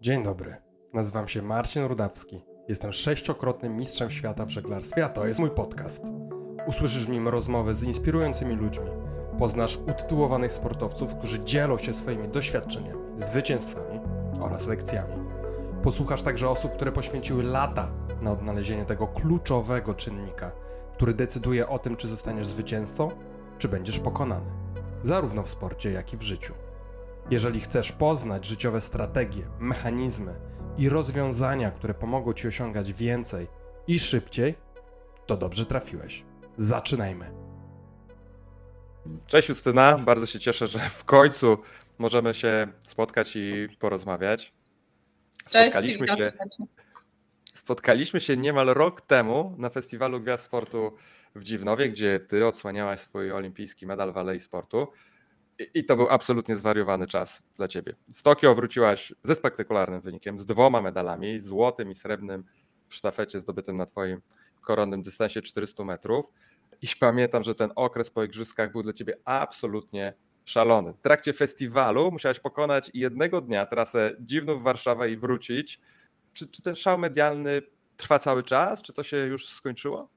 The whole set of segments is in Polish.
Dzień dobry. Nazywam się Marcin Rudawski. Jestem sześciokrotnym mistrzem świata w żeglarstwie, a to jest mój podcast. Usłyszysz w nim rozmowy z inspirującymi ludźmi. Poznasz utytułowanych sportowców, którzy dzielą się swoimi doświadczeniami, zwycięstwami oraz lekcjami. Posłuchasz także osób, które poświęciły lata na odnalezienie tego kluczowego czynnika, który decyduje o tym, czy zostaniesz zwycięzcą, czy będziesz pokonany, zarówno w sporcie, jak i w życiu. Jeżeli chcesz poznać życiowe strategie, mechanizmy i rozwiązania, które pomogą ci osiągać więcej i szybciej, to dobrze trafiłeś. Zaczynajmy. Cześć Justyna, bardzo się cieszę, że w końcu możemy się spotkać i porozmawiać. Spotkaliśmy Cześć, się, spotkaliśmy się niemal rok temu na Festiwalu Gwiazd Sportu w Dziwnowie, gdzie ty odsłaniałaś swój olimpijski medal w Alei Sportu. I to był absolutnie zwariowany czas dla ciebie. Z Tokio wróciłaś ze spektakularnym wynikiem, z dwoma medalami, złotym i srebrnym w sztafecie zdobytym na twoim koronnym dystansie 400 metrów. I pamiętam, że ten okres po igrzyskach był dla ciebie absolutnie szalony. W trakcie festiwalu musiałeś pokonać jednego dnia trasę dziwną w Warszawę i wrócić. Czy, czy ten szał medialny trwa cały czas? Czy to się już skończyło?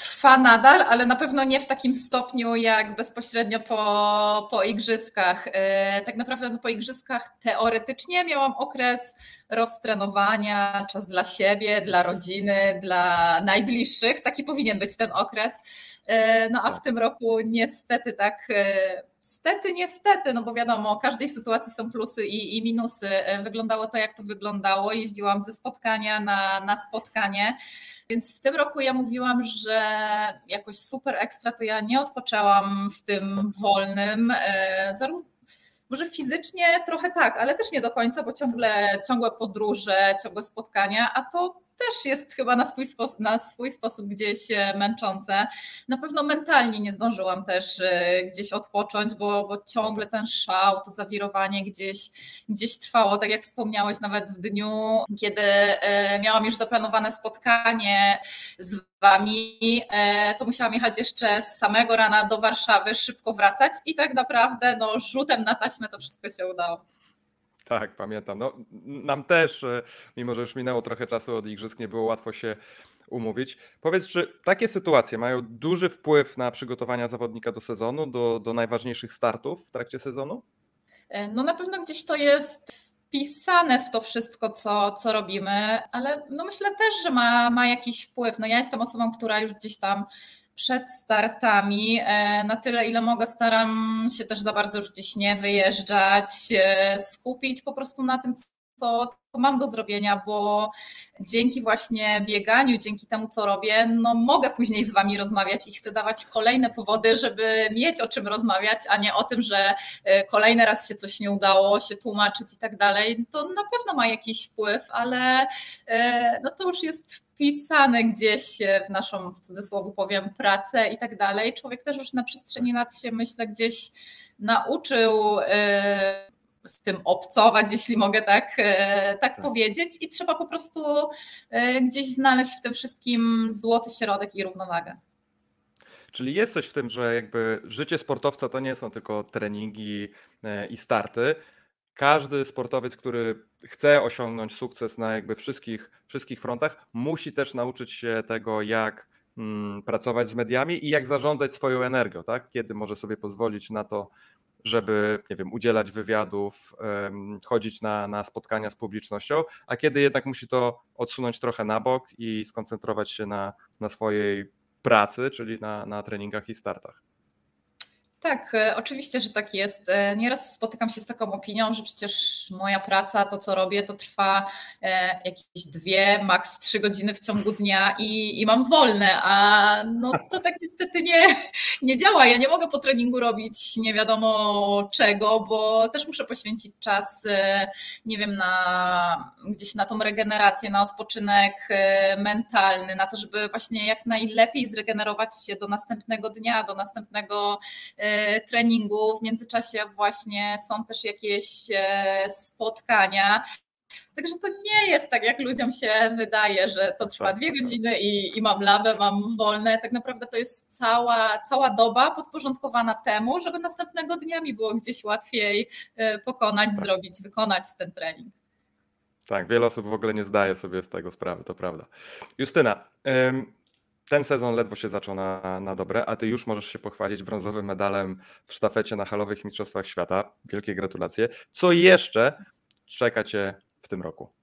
Trwa nadal, ale na pewno nie w takim stopniu jak bezpośrednio po, po igrzyskach. E, tak naprawdę po igrzyskach teoretycznie miałam okres roztrenowania, czas dla siebie, dla rodziny, dla najbliższych. Taki powinien być ten okres. E, no a w tym roku niestety tak e, Stety, niestety, no bo wiadomo, każdej sytuacji są plusy i, i, minusy. Wyglądało to, jak to wyglądało. Jeździłam ze spotkania na, na spotkanie. Więc w tym roku ja mówiłam, że jakoś super ekstra to ja nie odpoczęłam w tym wolnym. E, może fizycznie trochę tak, ale też nie do końca, bo ciągle ciągłe podróże, ciągłe spotkania, a to też jest chyba na swój, sposób, na swój sposób gdzieś e, męczące. Na pewno mentalnie nie zdążyłam też e, gdzieś odpocząć, bo, bo ciągle ten szał, to zawirowanie gdzieś, gdzieś trwało. Tak jak wspomniałeś, nawet w dniu, kiedy e, miałam już zaplanowane spotkanie z Wami, to musiałam jechać jeszcze z samego rana do Warszawy, szybko wracać i tak naprawdę no, rzutem na taśmę to wszystko się udało. Tak, pamiętam. No, nam też, e, mimo że już minęło trochę czasu od igrzysk, nie było łatwo się umówić. Powiedz, czy takie sytuacje mają duży wpływ na przygotowania zawodnika do sezonu, do, do najważniejszych startów w trakcie sezonu? E, no na pewno gdzieś to jest wpisane w to wszystko, co, co robimy, ale no myślę też, że ma, ma jakiś wpływ. No ja jestem osobą, która już gdzieś tam przed startami. E, na tyle, ile mogę, staram się też za bardzo już gdzieś nie wyjeżdżać, e, skupić po prostu na tym, co, co mam do zrobienia, bo dzięki właśnie bieganiu, dzięki temu, co robię, no mogę później z Wami rozmawiać i chcę dawać kolejne powody, żeby mieć o czym rozmawiać, a nie o tym, że e, kolejny raz się coś nie udało, się tłumaczyć i tak dalej. To na pewno ma jakiś wpływ, ale no to już jest wpisane gdzieś w naszą, w cudzysłowie powiem, pracę i tak dalej. Człowiek też już na przestrzeni lat się, myślę, gdzieś nauczył e, z tym obcować, jeśli mogę tak, e, tak, tak, powiedzieć, i trzeba po prostu e, gdzieś znaleźć w tym wszystkim złoty środek i równowagę. Czyli jest coś w tym, że jakby życie sportowca to nie są tylko treningi i starty, każdy sportowiec, który chce osiągnąć sukces na jakby wszystkich, wszystkich frontach, musi też nauczyć się tego, jak mm, pracować z mediami i jak zarządzać swoją energią, tak? Kiedy może sobie pozwolić na to, żeby, nie wiem, udzielać wywiadów, chodzić na, na spotkania z publicznością, a kiedy jednak musi to odsunąć trochę na bok i skoncentrować się na, na swojej pracy, czyli na, na treningach i startach. Tak, e, oczywiście, że tak jest. E, nieraz spotykam się z taką opinią, że przecież moja praca, to co robię, to trwa e, jakieś dwie, maks trzy godziny w ciągu dnia i, i mam wolne, a no to tak niestety nie, nie działa. Ja nie mogę po treningu robić nie wiadomo czego, bo też muszę poświęcić czas, nie wiem, na gdzieś na tą regenerację, na odpoczynek mentalny, na to, żeby właśnie jak najlepiej zregenerować się do następnego dnia, do następnego treningu. W międzyczasie właśnie są też jakieś e, spotkania. Także to nie jest tak, jak ludziom się wydaje, że to trwa dwie godziny i, i mam labę, mam wolne. Tak naprawdę to jest cała, cała doba podporządkowana temu, żeby następnego dnia mi było gdzieś łatwiej e, pokonać, zrobić, wykonać ten trening. Tak, wiele osób w ogóle nie zdaje sobie z tego sprawy, to prawda. Justyna, ten sezon ledwo się zaczął na, na dobre, a ty już możesz się pochwalić brązowym medalem w sztafecie na halowych Mistrzostwach Świata. Wielkie gratulacje. Co jeszcze czeka cię w tym roku?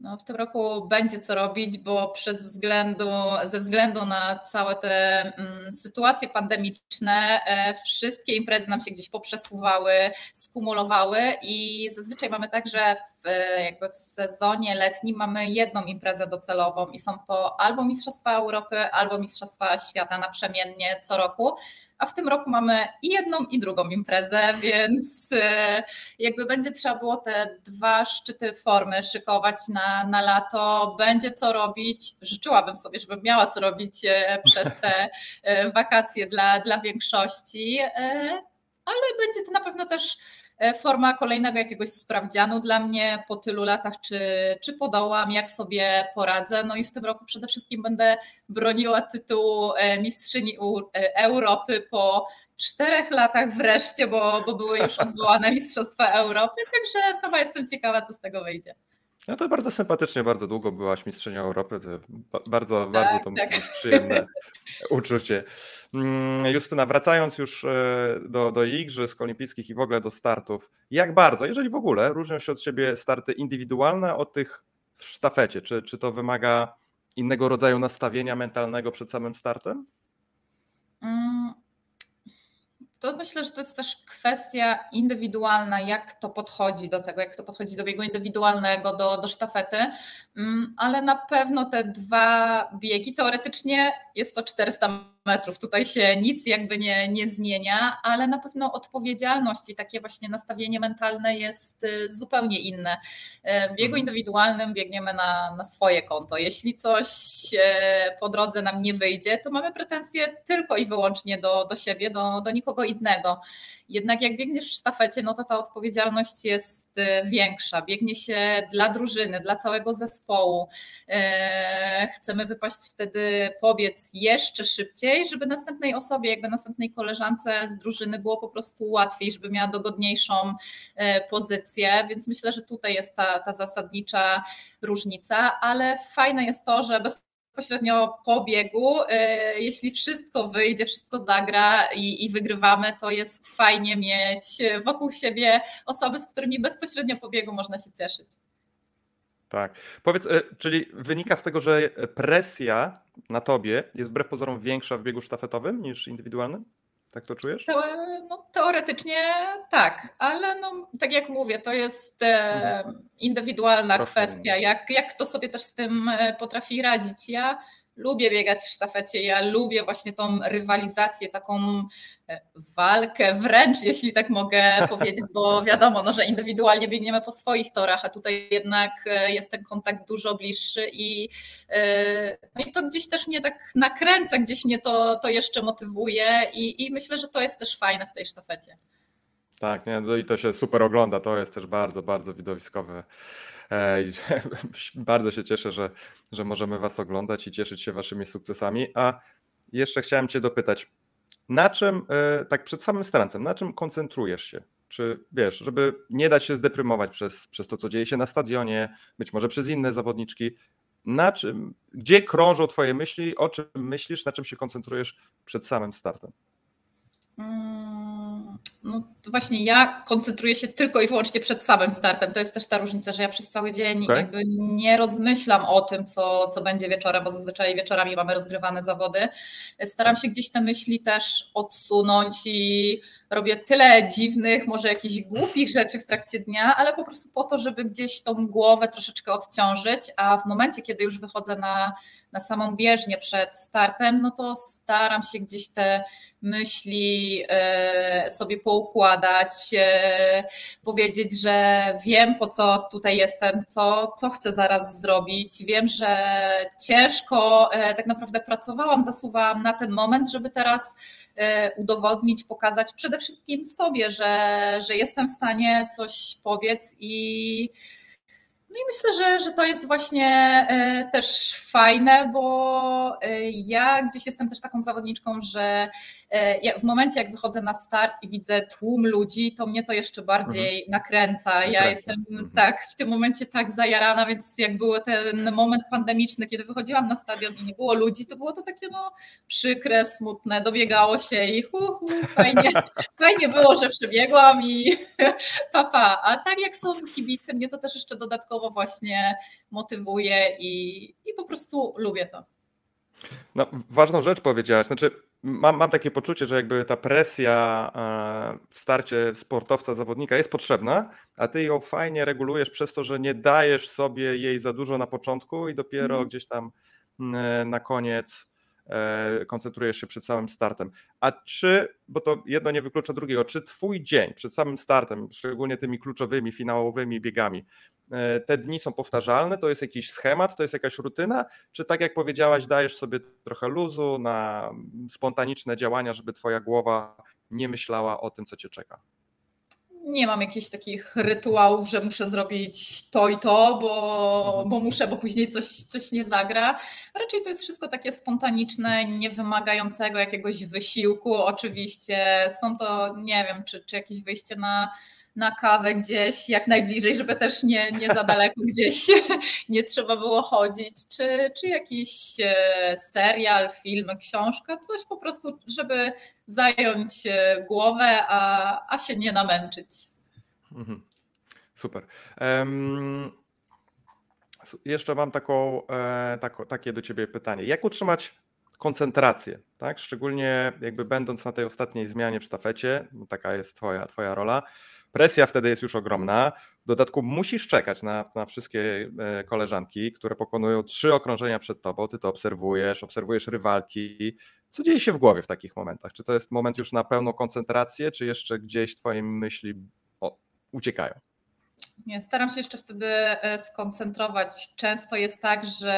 No, w tym roku będzie co robić, bo przez względu, ze względu na całe te mm, sytuacje pandemiczne, e, wszystkie imprezy nam się gdzieś poprzesuwały, skumulowały i zazwyczaj mamy tak, że w, jakby w sezonie letnim mamy jedną imprezę docelową i są to albo Mistrzostwa Europy, albo Mistrzostwa Świata naprzemiennie co roku a w tym roku mamy i jedną, i drugą imprezę, więc e, jakby będzie trzeba było te dwa szczyty formy szykować na, na lato, będzie co robić. Życzyłabym sobie, żebym miała co robić e, przez te e, wakacje dla, dla większości, ale będzie to na pewno też forma kolejnego jakiegoś sprawdzianu dla mnie po tylu latach, czy, czy podołam, jak sobie poradzę. No i w tym roku przede wszystkim będę broniła tytułu e, mistrzyni e, Europy po czterech latach wreszcie, bo, bo były już odwołane Mistrzostwa Europy, także sama jestem ciekawa, co z tego wyjdzie. No to bardzo sympatycznie, bardzo długo byłaś mistrzynią Europy. bardzo, tak, bardzo to tak. przyjemne uczucie. Mm, Justyna, wracając już e, do, do Igrzysk Olimpijskich i w ogóle do startów, jak bardzo, jeżeli w ogóle, różnią się od siebie starty indywidualne od tych w sztafecie? Czy, czy to wymaga innego rodzaju nastawienia mentalnego przed samym startem? Mm, to myślę, że to jest też kwestia indywidualna, jak to podchodzi do tego, jak to podchodzi do biegu indywidualnego, do, do sztafety, mm, ale na pewno te dwa biegi, teoretycznie jest to 400 metrów, tutaj się nic jakby nie, nie zmienia, ale na pewno odpowiedzialność i takie właśnie nastawienie mentalne jest y, zupełnie inne. Y, w biegu mhm. indywidualnym biegniemy na, na swoje konto. Jeśli coś y, po drodze nam nie wyjdzie, to mamy pretensje tylko i wyłącznie do, do siebie, do, do nikogo innego. Jednak jak biegniesz w sztafecie, no to ta odpowiedzialność jest y, większa. Biegnie się dla drużyny, dla całego zespołu. E, chcemy wypaść wtedy pobiec jeszcze szybciej, żeby następnej osobie, jakby następnej koleżance z drużyny było po prostu łatwiej, żeby miała dogodniejszą e, pozycję. Więc myślę, że tutaj jest ta, ta zasadnicza różnica, ale fajne jest to, że bez bezpośrednio po biegu. E, jeśli wszystko wyjdzie, wszystko zagra i, i, wygrywamy, to jest fajnie mieć wokół siebie osoby, z którymi bezpośrednio po biegu można się cieszyć. Tak. Powiedz, e, czyli wynika z tego, że presja na tobie jest wbrew pozorom większa w biegu sztafetowym niż indywidualnym? Tak to czujesz? No, teoretycznie tak, ale no, tak jak mówię, to jest e, mhm. indywidualna kwestia, jak, jak kto sobie też z tym e, potrafi radzić. Ja lubię biegać w sztafecie, ja lubię właśnie tą rywalizację, taką e, walkę wręcz, jeśli tak mogę powiedzieć, bo wiadomo, no, że indywidualnie biegniemy po swoich torach, a tutaj jednak e, jest ten kontakt dużo bliższy i, e, no i to gdzieś też mnie tak nakręca, gdzieś mnie to, to jeszcze motywuje i, i myślę, że to jest też fajne w tej sztafecie. Tak, nie, no i to się super ogląda, to jest też bardzo, bardzo widowiskowe Bardzo się cieszę, że, że możemy Was oglądać i cieszyć się Waszymi sukcesami. A jeszcze chciałem Cię dopytać, na czym, e, tak przed samym strancem, na czym koncentrujesz się? Czy wiesz, żeby nie dać się zdeprymować przez, przez to, co dzieje się na stadionie, być może przez inne zawodniczki, na czym, gdzie krążą Twoje myśli, o czym myślisz, na czym się koncentrujesz przed samym startem? Mm, no właśnie ja koncentruję się tylko i wyłącznie przed samym startem. To jest też ta różnica, że ja przez cały dzień okay. jakby nie rozmyślam o tym, co, co będzie wieczorem, bo zazwyczaj wieczorami mamy rozgrywane zawody. Staram się gdzieś te myśli też odsunąć i robię tyle dziwnych, może jakichś głupich rzeczy w trakcie dnia, ale po prostu po to, żeby gdzieś tą głowę troszeczkę odciążyć, a w momencie, kiedy już wychodzę na, na samą bieżnię przed startem, no to staram się gdzieś te myśli e, sobie poukładać, e, powiedzieć, że wiem po co tutaj jestem, co, co chcę zaraz zrobić. Wiem, że ciężko e, tak naprawdę pracowałam, zasuwałam na ten moment, żeby teraz udowodnić, pokazać przede wszystkim sobie, że, że jestem w stanie coś powiedz i No i myślę, że, że to jest właśnie e, też fajne, bo e, ja gdzieś jestem też taką zawodniczką, że e, w momencie jak wychodzę na start i widzę tłum ludzi, to mnie to jeszcze bardziej mhm. nakręca. Ja nakręca. jestem mhm. tak w tym momencie tak zajarana, więc jak był ten moment pandemiczny, kiedy wychodziłam na stadion i nie było ludzi, to było to takie no przykre, smutne, dobiegało się i hu, hu fajnie, fajnie było, że przebiegłam i papa. A tak jak są kibice, mnie to też jeszcze dodatkowo dodatkowo właśnie motywuje i, i po prostu lubię to. No, ważną rzecz powiedziałaś, znaczy mam, mam takie poczucie, że jakby ta presja e, w starcie sportowca, zawodnika jest potrzebna, a ty ją fajnie regulujesz przez to, że nie dajesz sobie jej za dużo na początku i dopiero mm. gdzieś tam na koniec e, koncentrujesz się przed samym startem. A czy, bo to jedno nie wyklucza drugiego, czy twój dzień przed samym startem, szczególnie tymi kluczowymi, finałowymi biegami, E, te dni są powtarzalne? To jest jakiś schemat, to jest jakaś rutyna? Czy tak jak powiedziałaś, dajesz sobie trochę luzu na spontaniczne działania, żeby twoja głowa nie myślała o tym, co cię czeka? Nie mam jakichś takich rytuałów, że muszę zrobić to i to, bo, bo muszę, bo później coś, coś nie zagra. Raczej to jest wszystko takie spontaniczne, nie wymagającego jakiegoś wysiłku. Oczywiście są to, nie wiem, czy, czy jakieś wyjście na na kawę gdzieś jak najbliżej, żeby też nie, nie za daleko gdzieś nie trzeba było chodzić, czy, czy jakiś e, serial, film, książka, coś po prostu, żeby zająć e, głowę, a, a się nie namęczyć. Mhm. Super. Um, jeszcze mam taką, e, takie do Ciebie pytanie. Jak utrzymać koncentrację, tak? Szczególnie jakby będąc na tej ostatniej zmianie w sztafecie, taka jest twoja, twoja rola, Presja wtedy jest już ogromna. W dodatku musisz czekać na, na wszystkie e, koleżanki, które pokonują trzy okrążenia przed tobą. Ty to obserwujesz, obserwujesz rywalki. Co dzieje się w głowie w takich momentach? Czy to jest moment już na pełną koncentrację, czy jeszcze gdzieś twoje myśli o, uciekają? Nie, staram się jeszcze wtedy e, skoncentrować. Często jest tak, że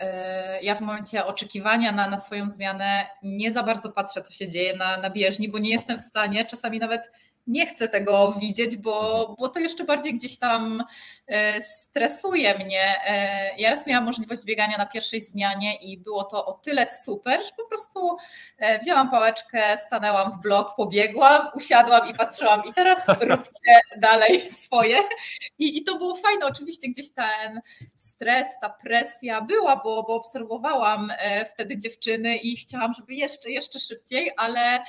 e, ja w momencie oczekiwania na, na swoją zmianę nie za bardzo patrzę, co się dzieje na, na bieżni, bo nie jestem w stanie czasami nawet nie chcę tego widzieć, bo, mhm. bo to jeszcze bardziej gdzieś tam e, stresuje mnie. E, ja raz miałam możliwość biegania na pierwszej zmianie i było to o tyle super, że po prostu e, wzięłam pałeczkę, stanęłam w blok, pobiegłam, usiadłam i patrzyłam i teraz róbcie dalej swoje. I, i to było fajne. Oczywiście gdzieś ten stres, ta presja była, bo, bo obserwowałam wtedy dziewczyny i chciałam, żeby jeszcze, jeszcze szybciej, ale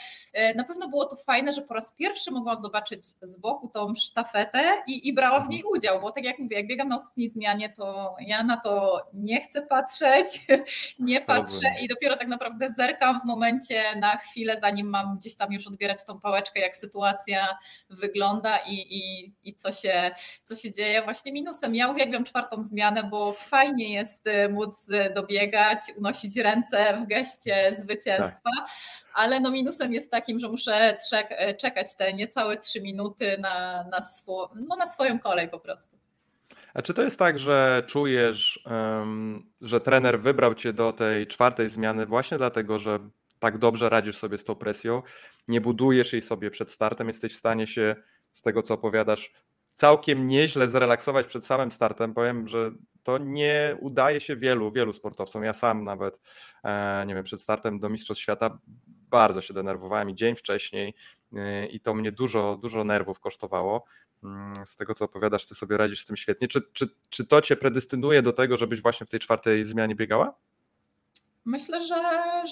na pewno było to fajne, że po raz pierwszy mogłam mogłam zobaczyć z boku tą sztafetę i, i brała w niej udział, bo tak jak mówię, jak biegam na ostatniej zmianie, to ja na to nie chcę patrzeć, nie patrzę i dopiero tak naprawdę zerkam w momencie na chwilę, zanim mam gdzieś tam już odbierać tą pałeczkę, jak sytuacja wygląda i, i, i co, się, co się dzieje. Właśnie minusem, ja uwielbiam czwartą zmianę, bo fajnie jest y, móc y, dobiegać, unosić ręce w geście zwycięstwa, tak ale no minusem jest takim, że muszę e, czekać te niecałe trzy minuty na, na, swo, no na swoją kolej po prostu. A czy to jest tak, że czujesz, że trener wybrał cię do tej czwartej zmiany właśnie dlatego, że tak dobrze radzisz sobie z tą presją, nie budujesz jej sobie przed startem, jesteś w stanie się z tego, co opowiadasz, całkiem nieźle zrelaksować przed samym startem. Powiem, że to nie udaje się wielu, wielu sportowcom. Ja sam nawet, e, nie wiem, przed startem do Mistrzostw Świata bardzo się denerwowałem i dzień wcześniej y, i to mnie dużo, dużo nerwów kosztowało. Mm, z tego, co opowiadasz, ty sobie radzisz z tym świetnie. Czy, czy, czy to cię predystynuje do tego, żebyś właśnie w tej czwartej zmianie biegała? Myślę, że,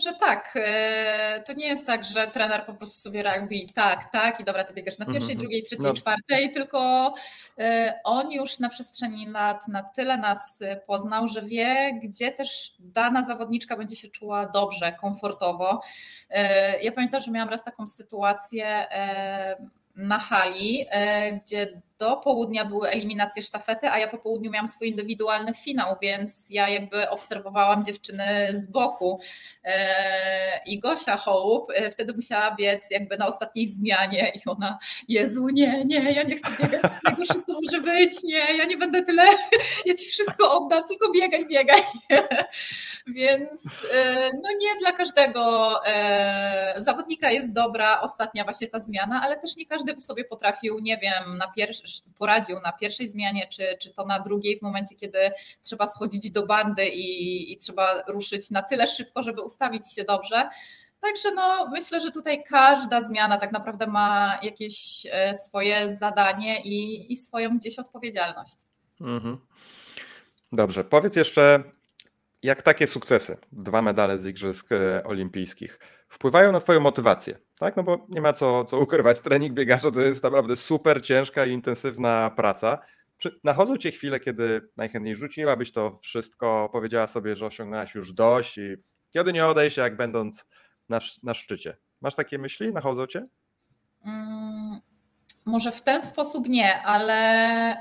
że tak. E, to nie jest tak, że trener po prostu sobie robi tak, tak i dobra, ty biegasz na mhm, pierwszej, mm -hmm. drugiej, trzeciej, no. czwartej, tylko e, on już na przestrzeni lat na tyle nas poznał, że wie, gdzie też dana zawodniczka będzie się czuła dobrze, komfortowo. E, ja pamiętam, że miałam raz taką sytuację na hali, gdzie do południa były eliminacje sztafety, a ja po południu miałam swój indywidualny finał, więc ja jakby obserwowałam dziewczyny z boku. E, I Gosia Hołup e, wtedy musiała biec jakby na ostatniej zmianie i ona, Jezu, nie, nie, ja nie chcę biegać, najgorsze co może być, nie, ja nie będę tyle, ja ci wszystko oddam, tylko biegaj, biegaj. Więc e, no nie dla każdego zawodnika jest dobra ostatnia właśnie ta zmiana, ale też nie każdy by sobie potrafił, nie wiem, na pierwszy poradził na pierwszej zmianie, czy, czy to na drugiej, w momencie, kiedy trzeba schodzić do bandy i, i trzeba ruszyć na tyle szybko, żeby ustawić się dobrze. Także no, myślę, że tutaj każda zmiana tak naprawdę ma jakieś e, swoje zadanie i, i swoją gdzieś odpowiedzialność. Mhm. Dobrze, powiedz jeszcze, jak takie sukcesy, dwa medale z Igrzysk e, Olimpijskich, wpływają na Twoją motywację? Tak, no bo nie ma co, co ukrywać, trening biegacza to jest naprawdę super ciężka i intensywna praca. Czy nachodzą Cię chwile, kiedy najchętniej rzuciłabyś to wszystko, powiedziała sobie, że osiągnęłaś już dość i kiedy nie odejść, jak będąc na, na szczycie? Masz takie myśli? Nachodzą Cię? Mm, może w ten sposób nie, ale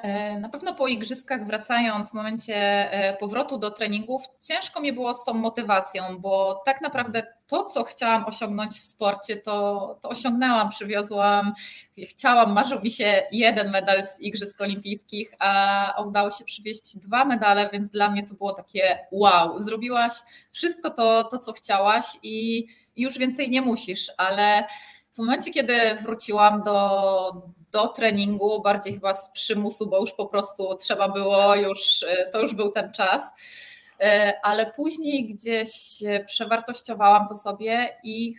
e, na pewno po igrzyskach wracając w momencie e, powrotu do treningów, ciężko mi było z tą motywacją, bo tak naprawdę to, co chciałam osiągnąć w sporcie, to, to osiągnęłam, przywiozłam, chciałam, marzył mi się jeden medal z Igrzysk Olimpijskich, a udało się przywieźć dwa medale, więc dla mnie to było takie wow, zrobiłaś wszystko to, to co chciałaś i już więcej nie musisz, ale w momencie, kiedy wróciłam do, do treningu, bardziej chyba z przymusu, bo już po prostu trzeba było, już, to już był ten czas, e, ale później gdzieś przewartościowałam to sobie i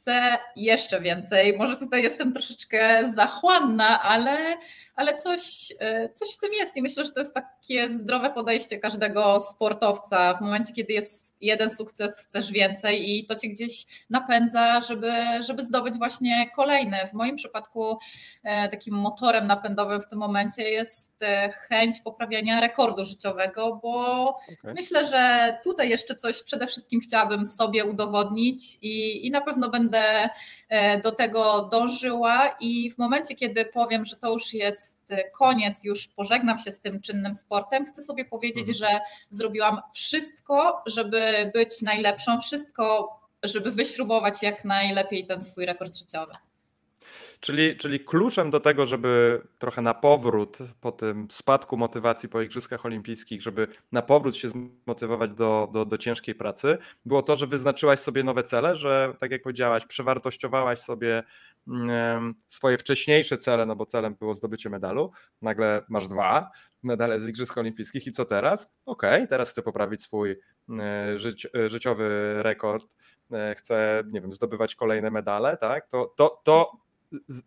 chcę jeszcze więcej. Może tutaj jestem troszeczkę zachłanna, ale, ale coś, e, coś w tym jest i myślę, że to jest takie zdrowe podejście każdego sportowca. W momencie, kiedy jest jeden sukces, chcesz więcej i to cię gdzieś napędza, żeby, żeby zdobyć właśnie kolejny. W moim przypadku e, takim motorem napędowym w tym momencie jest e, chęć poprawiania rekordu życiowego, bo okay. myślę, że tutaj jeszcze coś przede wszystkim chciałabym sobie udowodnić i, i na pewno będę do tego dążyła i w momencie, kiedy powiem, że to już jest jest koniec, już pożegnam się z tym czynnym sportem, chcę sobie powiedzieć, mhm. że zrobiłam wszystko, żeby być najlepszą, wszystko, żeby wyśrubować jak najlepiej ten swój rekord życiowy. Czyli, czyli kluczem do tego, żeby trochę na powrót po tym spadku motywacji po Igrzyskach Olimpijskich, żeby na powrót się zmotywować do, do, do ciężkiej pracy, było to, że wyznaczyłaś sobie nowe cele, że tak jak powiedziałaś, przewartościowałaś sobie swoje wcześniejsze cele, no bo celem było zdobycie medalu. Nagle masz dwa medale z Igrzysk Olimpijskich i co teraz? Okej, okay, teraz chcę poprawić swój mm, życi życiowy rekord, e, chcę, nie wiem, zdobywać kolejne medale, tak? To, to, to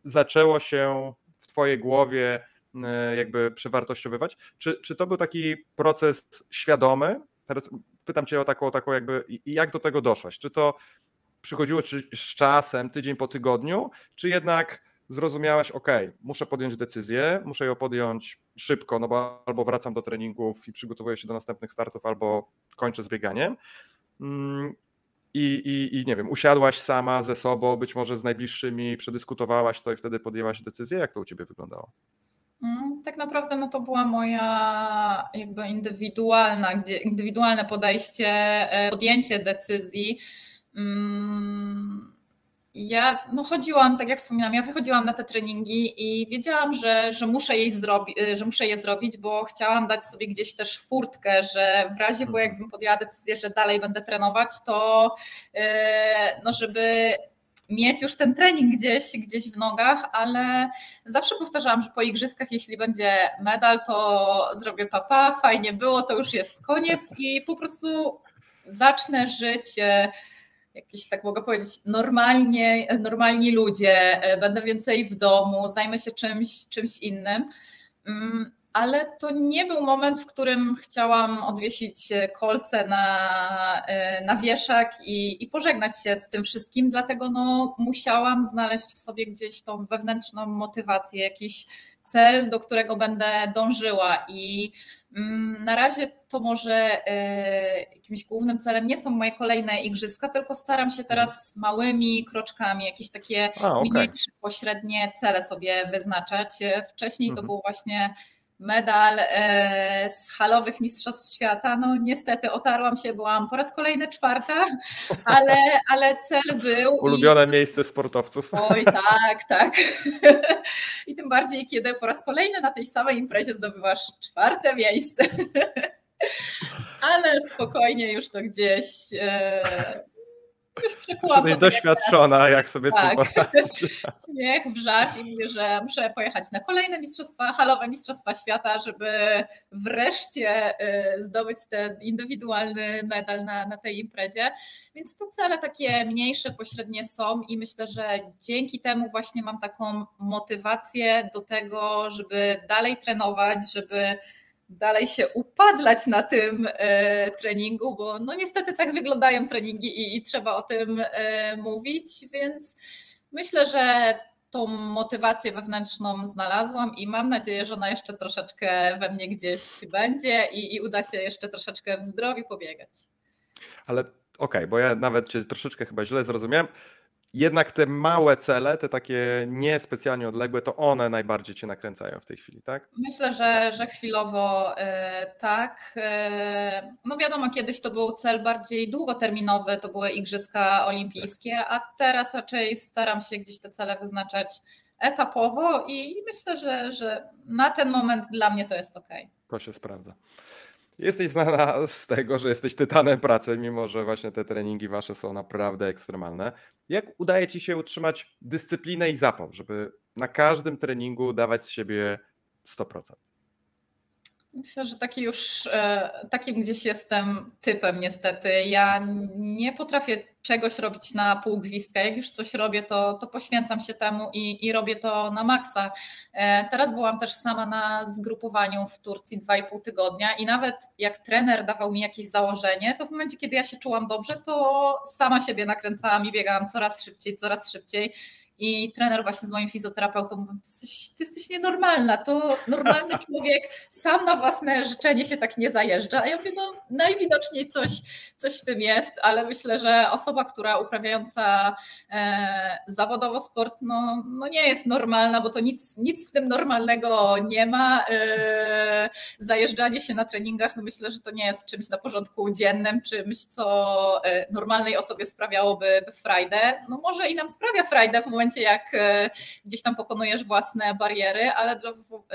zaczęło się w Twojej głowie e, jakby przewartościowywać? Czy, czy to był taki proces świadomy? Teraz pytam Cię o taką, taką jakby, jak do tego doszłaś? Czy to przychodziło czy z czasem, tydzień po tygodniu, czy jednak zrozumiałaś, ok, muszę podjąć decyzję, muszę ją podjąć szybko, no bo albo wracam do treningów i przygotowuję się do następnych startów, albo kończę z bieganiem. I, i, i nie wiem, usiadłaś sama ze sobą, być może z najbliższymi, przedyskutowałaś to i wtedy podjęłaś decyzję? Jak to u ciebie wyglądało? Mm, tak naprawdę no to była moja jakby indywidualna, gdzie, indywidualne podejście, e, podjęcie decyzji. Mm, ja no chodziłam, tak jak wspominałam, ja wychodziłam na te treningi i wiedziałam, że, że, muszę, jej zrobi, y, że muszę je zrobić, bo chciałam dać sobie gdzieś też furtkę, że w razie, bo jakbym podjęła decyzję, że dalej będę trenować, to y, no żeby mieć już ten trening gdzieś, gdzieś w nogach, ale zawsze powtarzałam, że po igrzyskach, jeśli będzie medal, to zrobię papa, fajnie było, to już jest koniec i po prostu zacznę żyć jakieś, tak mogę powiedzieć, normalnie, normalni ludzie, e, będę więcej w domu, zajmę się czymś, czymś innym. Mm, ale to nie był moment, w którym chciałam odwiesić kolce na, e, na wieszak i, i pożegnać się z tym wszystkim, dlatego no, musiałam znaleźć w sobie gdzieś tą wewnętrzną motywację, jakiś cel, do którego będę dążyła i na razie to może e, jakimś głównym celem nie są moje kolejne igrzyska, tylko staram się teraz małymi kroczkami, jakieś takie A, okay. mniejsze, pośrednie cele sobie wyznaczać. Wcześniej to mhm. był właśnie medal e, z halowych Mistrzostw Świata. No niestety otarłam się, byłam po raz kolejny czwarta, ale, ale cel był. Ulubione i... miejsce sportowców. Oj, tak, tak. I tym bardziej, kiedy po raz kolejny na tej samej imprezie zdobywasz czwarte miejsce. Ale spokojnie już to gdzieś e, już. Jesteś doświadczona, jak sobie tak. to. Śmiech w żart i mówię, że muszę pojechać na kolejne mistrzostwa, halowe mistrzostwa świata, żeby wreszcie y, zdobyć ten indywidualny medal na, na tej imprezie. Więc te cele takie mniejsze, pośrednie są i myślę, że dzięki temu właśnie mam taką motywację do tego, żeby dalej trenować, żeby dalej się upadlać na tym e, treningu, bo no niestety tak wyglądają treningi i, i trzeba o tym e, mówić, więc myślę, że tą motywację wewnętrzną znalazłam i mam nadzieję, że ona jeszcze troszeczkę we mnie gdzieś będzie i, i uda się jeszcze troszeczkę w zdrowiu pobiegać. Ale okej, okay, bo ja nawet cię troszeczkę chyba źle zrozumiałem jednak te małe cele, te takie niespecjalnie odległe, to one najbardziej cię nakręcają w tej chwili, tak? Myślę, że, że chwilowo e, tak. E, no wiadomo, kiedyś to był cel bardziej długoterminowy, to były Igrzyska Olimpijskie, a teraz raczej staram się gdzieś te cele wyznaczać etapowo i myślę, że, że na ten moment dla mnie to jest ok. To się sprawdza. Jesteś znana z tego, że jesteś tytanem pracy, mimo że właśnie te treningi wasze są naprawdę ekstremalne. Jak udaje ci się utrzymać dyscyplinę i zapał, żeby na każdym treningu dawać z siebie 100%? Myślę, że taki już e, takim gdzieś jestem typem niestety. Ja nie potrafię czegoś robić na pół gwizdka. Jak już coś robię, to, to poświęcam się temu i, i robię to na maksa. E, teraz byłam też sama na zgrupowaniu w Turcji dwa i pół tygodnia i nawet jak trener dawał mi jakieś założenie, to w momencie, kiedy ja się czułam dobrze, to sama siebie nakręcałam i biegałam coraz szybciej, coraz szybciej. I trener właśnie z moim fizjoterapeutą mówił, ty jesteś, ty jesteś nienormalna, to normalny człowiek sam na własne życzenie się tak nie zajeżdża. A ja mówię, no najwidoczniej coś, coś w tym jest, ale myślę, że osoba, która uprawiająca e, zawodowo sport, no, no nie jest normalna, bo to nic, nic w tym normalnego nie ma. E, zajeżdżanie się na treningach, no myślę, że to nie jest czymś na porządku dziennym, czymś, co e, normalnej osobie sprawiałoby frajdę. No może i nam sprawia frajdę w momencie, momencie, jak e, gdzieś tam pokonujesz własne bariery, ale dla,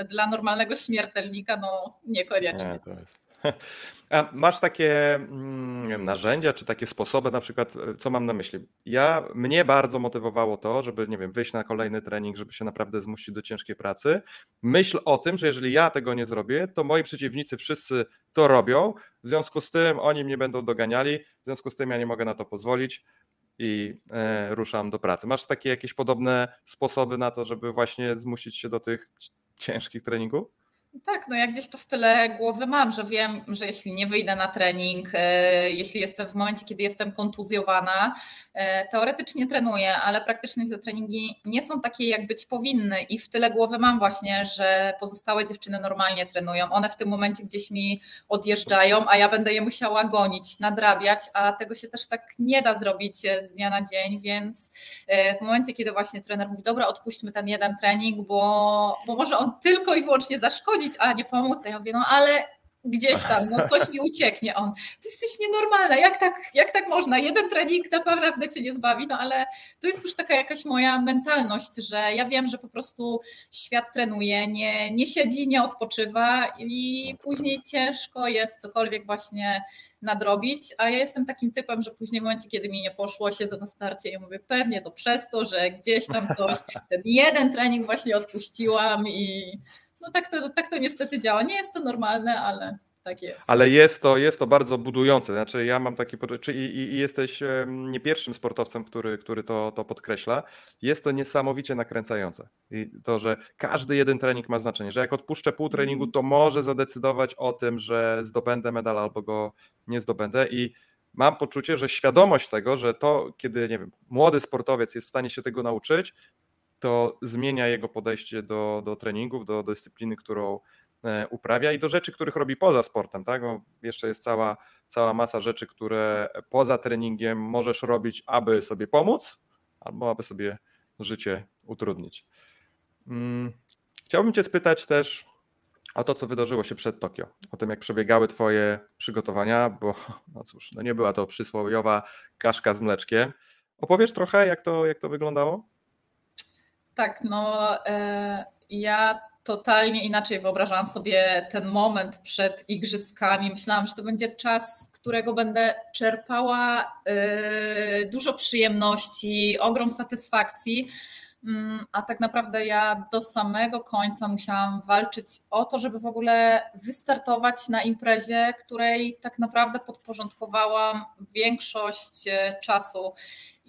dla normalnego śmiertelnika no niekoniecznie. Nie. A masz takie mm, wiem, narzędzia, czy takie sposoby, na przykład, e, co mam na myśli? Ja, mnie bardzo motywowało to, żeby, nie wiem, wyjść na kolejny trening, żeby się naprawdę zmusić do ciężkiej pracy. Myśl o tym, że jeżeli ja tego nie zrobię, to moi przeciwnicy wszyscy to robią, w związku z tym oni mnie będą doganiali, w związku z tym ja nie mogę na to pozwolić i e, ruszam do pracy. Masz takie jakieś podobne sposoby na to, żeby właśnie zmusić się do tych ciężkich treningów? Tak, no ja gdzieś to w tyle głowy mam, że wiem, że jeśli nie wyjdę na trening, e, jeśli jestem w momencie, kiedy jestem kontuzjowana, e, teoretycznie trenuję, ale praktycznie te treningi nie są takie, jak być powinny i w tyle głowy mam właśnie, że pozostałe dziewczyny normalnie trenują. One w tym momencie gdzieś mi odjeżdżają, a ja będę je musiała gonić, nadrabiać, a tego się też tak nie da zrobić e, z dnia na dzień, więc w momencie, kiedy właśnie trener mówi, dobra, odpuśćmy ten jeden trening, bo, bo może on tylko i wyłącznie zaszkodzi, a nie pomóc. Ja mówię, no ale gdzieś tam, no coś mi ucieknie. On, ty jesteś nienormalna, jak tak, jak tak można? Jeden trening naprawdę cię nie zbawi, no ale to jest już taka jakaś moja mentalność, że ja wiem, że po prostu świat trenuje, nie, nie siedzi, nie odpoczywa i później ciężko jest cokolwiek właśnie nadrobić, a ja jestem takim typem, że później w momencie, kiedy mi nie poszło, siedzę na starcie i mówię, pewnie to przez to, że gdzieś tam coś, ten jeden trening właśnie odpuściłam i no tak to, tak to niestety działa. Nie jest to normalne, ale tak jest. Ale jest to, jest to bardzo budujące. Znaczy, ja mam takie poczucie, i, i, jesteś nie pierwszym sportowcem, który, który to, to podkreśla. Jest to niesamowicie nakręcające. I to, że każdy jeden trening ma znaczenie, że jak odpuszczę pół treningu, to może zadecydować o tym, że zdobędę medal albo go nie zdobędę. I mam poczucie, że świadomość tego, że to, kiedy nie wiem, młody sportowiec jest w stanie się tego nauczyć, to zmienia jego podejście do, do treningów, do dyscypliny, którą e, uprawia i do rzeczy, których robi poza sportem, tak? Bo jeszcze jest cała, cała masa rzeczy, które poza treningiem możesz robić, aby sobie pomóc, albo aby sobie życie utrudnić. Mm, chciałbym Cię spytać też o to, co wydarzyło się przed Tokio, o tym, jak przebiegały Twoje przygotowania, bo no cóż, no nie była to przysłowiowa kaszka z mleczkiem. Opowiesz trochę, jak to, jak to wyglądało? Tak, no e, ja totalnie inaczej wyobrażałam sobie ten moment przed igrzyskami. Myślałam, że to będzie czas, którego będę czerpała yy, dużo przyjemności, ogrom satysfakcji. Mm, a tak naprawdę ja do samego końca musiałam walczyć o to, żeby w ogóle wystartować na imprezie, której tak naprawdę podporządkowałam większość e, czasu.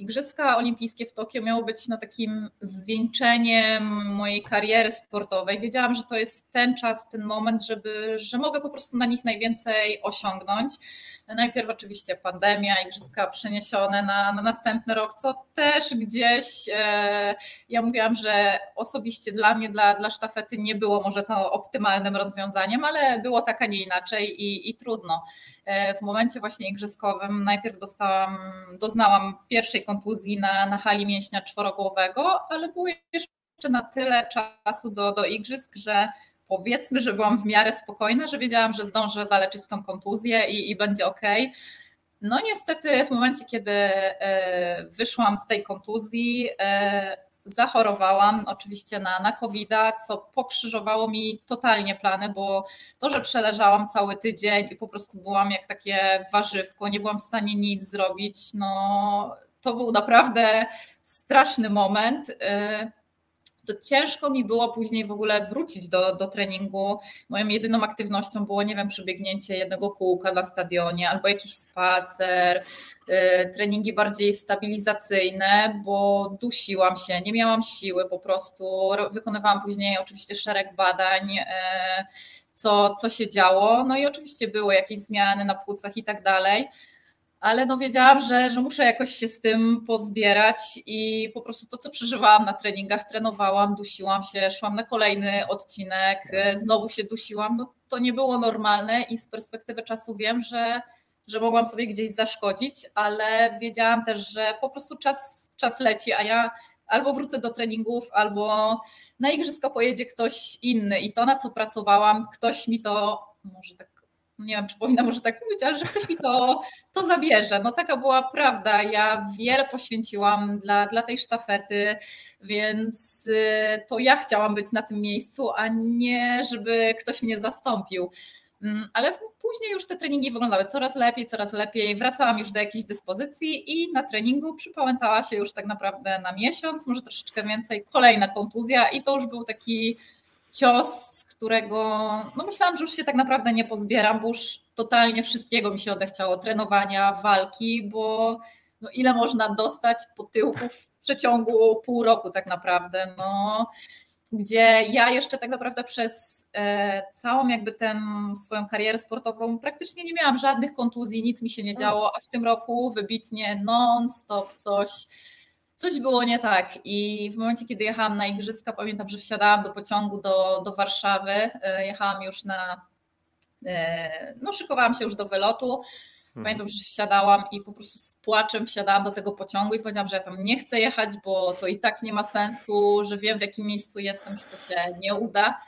Igrzyska Olimpijskie w Tokio miało być no, takim zwieńczeniem mojej kariery sportowej. Wiedziałam, że to jest ten czas, ten moment, żeby, że mogę po prostu na nich najwięcej osiągnąć. Najpierw oczywiście pandemia, igrzyska przeniesione na, na następny rok, co też gdzieś e, ja mówiłam, że osobiście dla mnie, dla, dla sztafety nie było może to optymalnym rozwiązaniem, ale było tak, a nie inaczej i, i trudno. E, w momencie właśnie igrzyskowym najpierw dostałam, doznałam pierwszej kontuzji na, na hali mięśnia czworogłowego, ale było jeszcze na tyle czasu do, do igrzysk, że powiedzmy, że byłam w miarę spokojna, że wiedziałam, że zdążę zaleczyć tą kontuzję i, i będzie ok. No niestety w momencie, kiedy e, wyszłam z tej kontuzji, e, zachorowałam oczywiście na, na covid co pokrzyżowało mi totalnie plany, bo to, że przeleżałam cały tydzień i po prostu byłam jak takie warzywko, nie byłam w stanie nic zrobić, no to był naprawdę straszny moment. To ciężko mi było później w ogóle wrócić do, do treningu. Moją jedyną aktywnością było, nie wiem, przebiegnięcie jednego kółka na stadionie albo jakiś spacer, y, treningi bardziej stabilizacyjne, bo dusiłam się, nie miałam siły po prostu. Wykonywałam później oczywiście szereg badań. Y, co, co się działo. No i oczywiście były jakieś zmiany na płucach i tak dalej ale no wiedziałam, że, że muszę jakoś się z tym pozbierać i po prostu to, co przeżywałam na treningach, trenowałam, dusiłam się, szłam na kolejny odcinek, znowu się dusiłam, no to nie było normalne i z perspektywy czasu wiem, że, że mogłam sobie gdzieś zaszkodzić, ale wiedziałam też, że po prostu czas, czas leci, a ja albo wrócę do treningów, albo na igrzysko pojedzie ktoś inny. I to, na co pracowałam, ktoś mi to może tak nie wiem, czy powinna może tak mówić, ale że ktoś mi to, to zabierze. No taka była prawda. Ja wiele poświęciłam dla, dla tej sztafety, więc y, to ja chciałam być na tym miejscu, a nie żeby ktoś mnie zastąpił. Mm, ale później już te treningi wyglądały coraz lepiej, coraz lepiej. Wracałam już do jakiejś dyspozycji i na treningu przypałętała się już tak naprawdę na miesiąc, może troszeczkę więcej. Kolejna kontuzja i to już był taki cios, którego no myślałam, że już się tak naprawdę nie pozbieram, bo już totalnie wszystkiego mi się odechciało, trenowania, walki, bo no ile można dostać po tyłku w przeciągu pół roku tak naprawdę, no. Gdzie ja jeszcze tak naprawdę przez e, całą jakby tę swoją karierę sportową praktycznie nie miałam żadnych kontuzji, nic mi się nie działo, a w tym roku wybitnie non-stop coś coś było nie tak. I w momencie, kiedy jechałam na igrzyska, pamiętam, że wsiadałam do pociągu do, do Warszawy. E, jechałam już na. E, no, szykowałam się już do wylotu. Mhm. Pamiętam, że wsiadałam i po prostu z płaczem wsiadałam do tego pociągu i powiedziałam, że ja tam nie chcę jechać, bo to i tak nie ma sensu, że wiem w jakim miejscu jestem, że to się nie uda.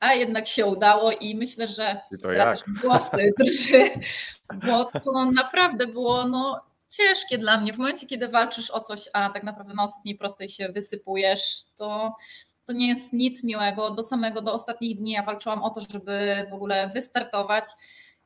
A jednak się udało i myślę, że I to teraz głosy drży, bo to naprawdę było no, ciężkie dla mnie. W momencie, kiedy walczysz o coś, a tak naprawdę na ostatniej prostej się wysypujesz, to, to nie jest nic miłego. Do samego, do ostatnich dni ja walczyłam o to, żeby w ogóle wystartować.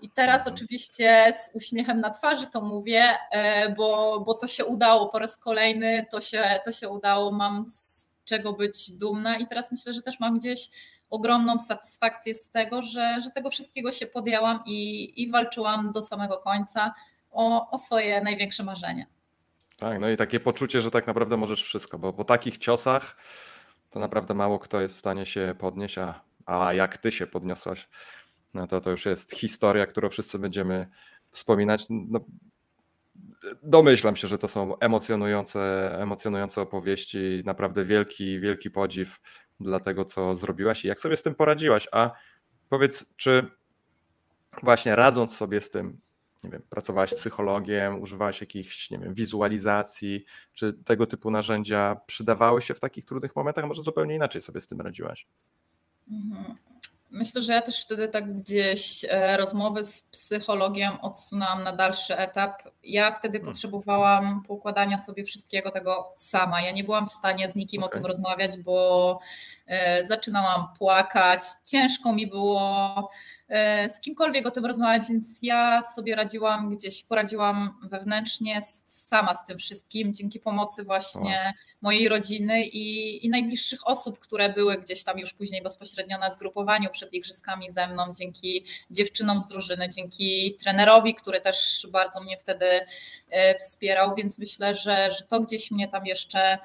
I teraz mhm. oczywiście z uśmiechem na twarzy to mówię, e, bo, bo to się udało po raz kolejny, to się, to się udało, mam z czego być dumna i teraz myślę, że też mam gdzieś ogromną satysfakcję z tego, że, że tego wszystkiego się podjęłam i, i walczyłam do samego końca o, o swoje największe marzenia. Tak, no i takie poczucie, że tak naprawdę możesz wszystko, bo po takich ciosach to naprawdę mało kto jest w stanie się podnieść, a, a jak ty się podniosłaś, no to to już jest historia, którą wszyscy będziemy wspominać. No, domyślam się, że to są emocjonujące, emocjonujące opowieści, naprawdę wielki, wielki podziw dla tego, co zrobiłaś i jak sobie z tym poradziłaś. A powiedz, czy właśnie radząc sobie z tym, nie wiem, pracowałaś psychologiem, używałaś jakichś, nie wiem, wizualizacji, czy tego typu narzędzia przydawały się w takich trudnych momentach, może zupełnie inaczej sobie z tym radziłaś? Mhm. Myślę, że ja też wtedy tak gdzieś e, rozmowy z psychologiem odsunęłam na dalszy etap. Ja wtedy hmm. potrzebowałam poukładania sobie wszystkiego tego sama. Ja nie byłam w stanie z nikim okay. o tym rozmawiać, bo e, zaczynałam płakać. Ciężko mi było z kimkolwiek o tym rozmawiać, więc ja sobie radziłam gdzieś, poradziłam wewnętrznie sama z tym wszystkim, dzięki pomocy właśnie mojej rodziny i, i najbliższych osób, które były gdzieś tam już później bezpośrednio na zgrupowaniu przed igrzyskami ze mną, dzięki dziewczynom z drużyny, dzięki trenerowi, który też bardzo mnie wtedy e, wspierał, więc myślę, że, że to gdzieś mnie tam jeszcze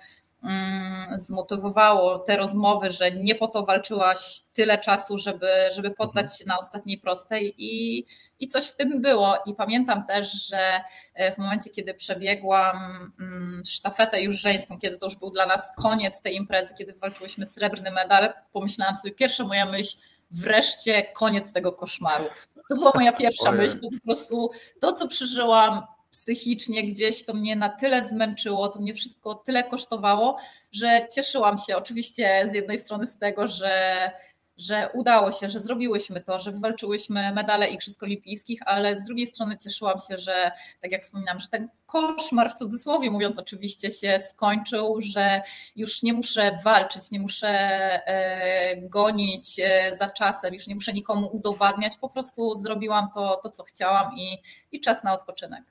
zmotywowało te rozmowy, że nie po to walczyłaś tyle czasu, żeby, żeby poddać mhm. się na ostatniej prostej i, i coś w tym było. I pamiętam też, że e, w momencie, kiedy przebiegłam mm, sztafetę już żeńską, kiedy to już był dla nas koniec tej imprezy, kiedy walczyłyśmy srebrny medal, pomyślałam sobie, pierwsza moja myśl, wreszcie koniec tego koszmaru. To była moja pierwsza Ojej. myśl, po prostu to, co przeżyłam, psychicznie gdzieś to mnie na tyle zmęczyło, to mnie wszystko tyle kosztowało, że cieszyłam się oczywiście z jednej strony z tego, że, że udało się, że zrobiłyśmy to, że wywalczyłyśmy medale Igrzysk Olimpijskich, ale z drugiej strony cieszyłam się, że tak jak wspominam, że ten koszmar w cudzysłowie mówiąc oczywiście się skończył, że już nie muszę walczyć, nie muszę e, gonić e, za czasem, już nie muszę nikomu udowadniać, po prostu zrobiłam to, to co chciałam i, i czas na odpoczynek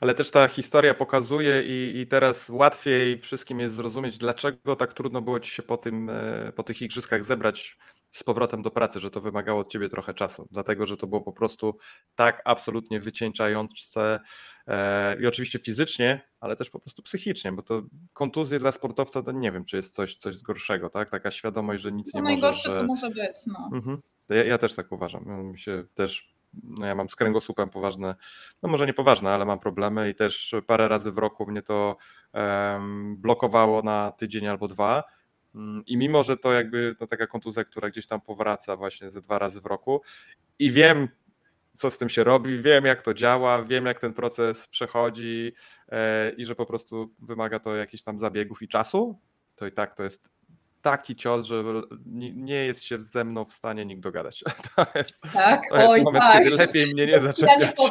ale też ta historia pokazuje i, i teraz łatwiej wszystkim jest zrozumieć, dlaczego tak trudno było ci się po, tym, e, po tych igrzyskach zebrać z powrotem do pracy, że to wymagało od ciebie trochę czasu, dlatego że to było po prostu tak absolutnie wycieńczające e, i oczywiście fizycznie, ale też po prostu psychicznie, bo to kontuzje dla sportowca to nie wiem, czy jest coś, coś gorszego, tak? Taka świadomość, że nic to nie może. To najgorsze, co może być. No. Mhm. Ja, ja, też tak uważam. Mi się też no ja mam z kręgosłupem poważne, no może nie poważne, ale mam problemy i też parę razy w roku mnie to um, blokowało na tydzień albo dwa. Mm, I mimo, że to jakby to taka kontuzja, która gdzieś tam powraca właśnie ze dwa razy w roku i wiem, co z tym się robi, wiem jak to działa, wiem jak ten proces przechodzi e, i że po prostu wymaga to jakichś tam zabiegów i czasu, to i tak to jest taki cios, że nie jest się ze mną w stanie nikt dogadać. To jest, tak, to jest oj, moment, tak. kiedy lepiej mnie nie zaczepiać.